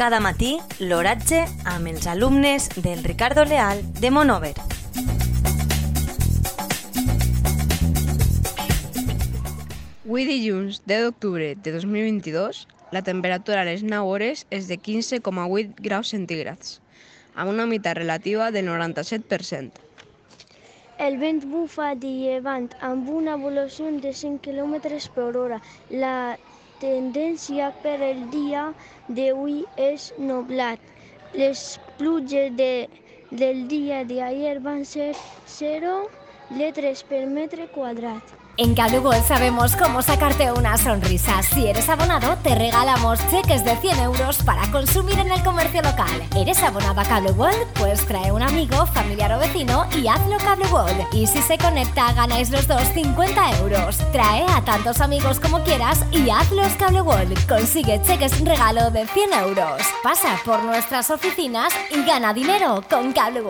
Cada matí l'oratge amb els alumnes del Ricardo Leal de Monover. Avui dilluns 10 d'octubre de 2022, la temperatura a les 9 hores és de 15,8 graus centígrads, amb una humitat relativa del 97%. El vent bufa de llevant amb una evolució de 5 km per hora. La tendència per el dia d'avui és nublat. Les pluges de, del dia d'ahir van ser 0 litres per metre quadrat. En Cable World sabemos cómo sacarte una sonrisa. Si eres abonado, te regalamos cheques de 100 euros para consumir en el comercio local. ¿Eres abonado a Cable World? Pues trae un amigo, familiar o vecino y hazlo Cable. Y si se conecta, ganáis los dos 50 euros. Trae a tantos amigos como quieras y hazlos Cable World. Consigue cheques regalo de 100 euros. Pasa por nuestras oficinas y gana dinero con Cable.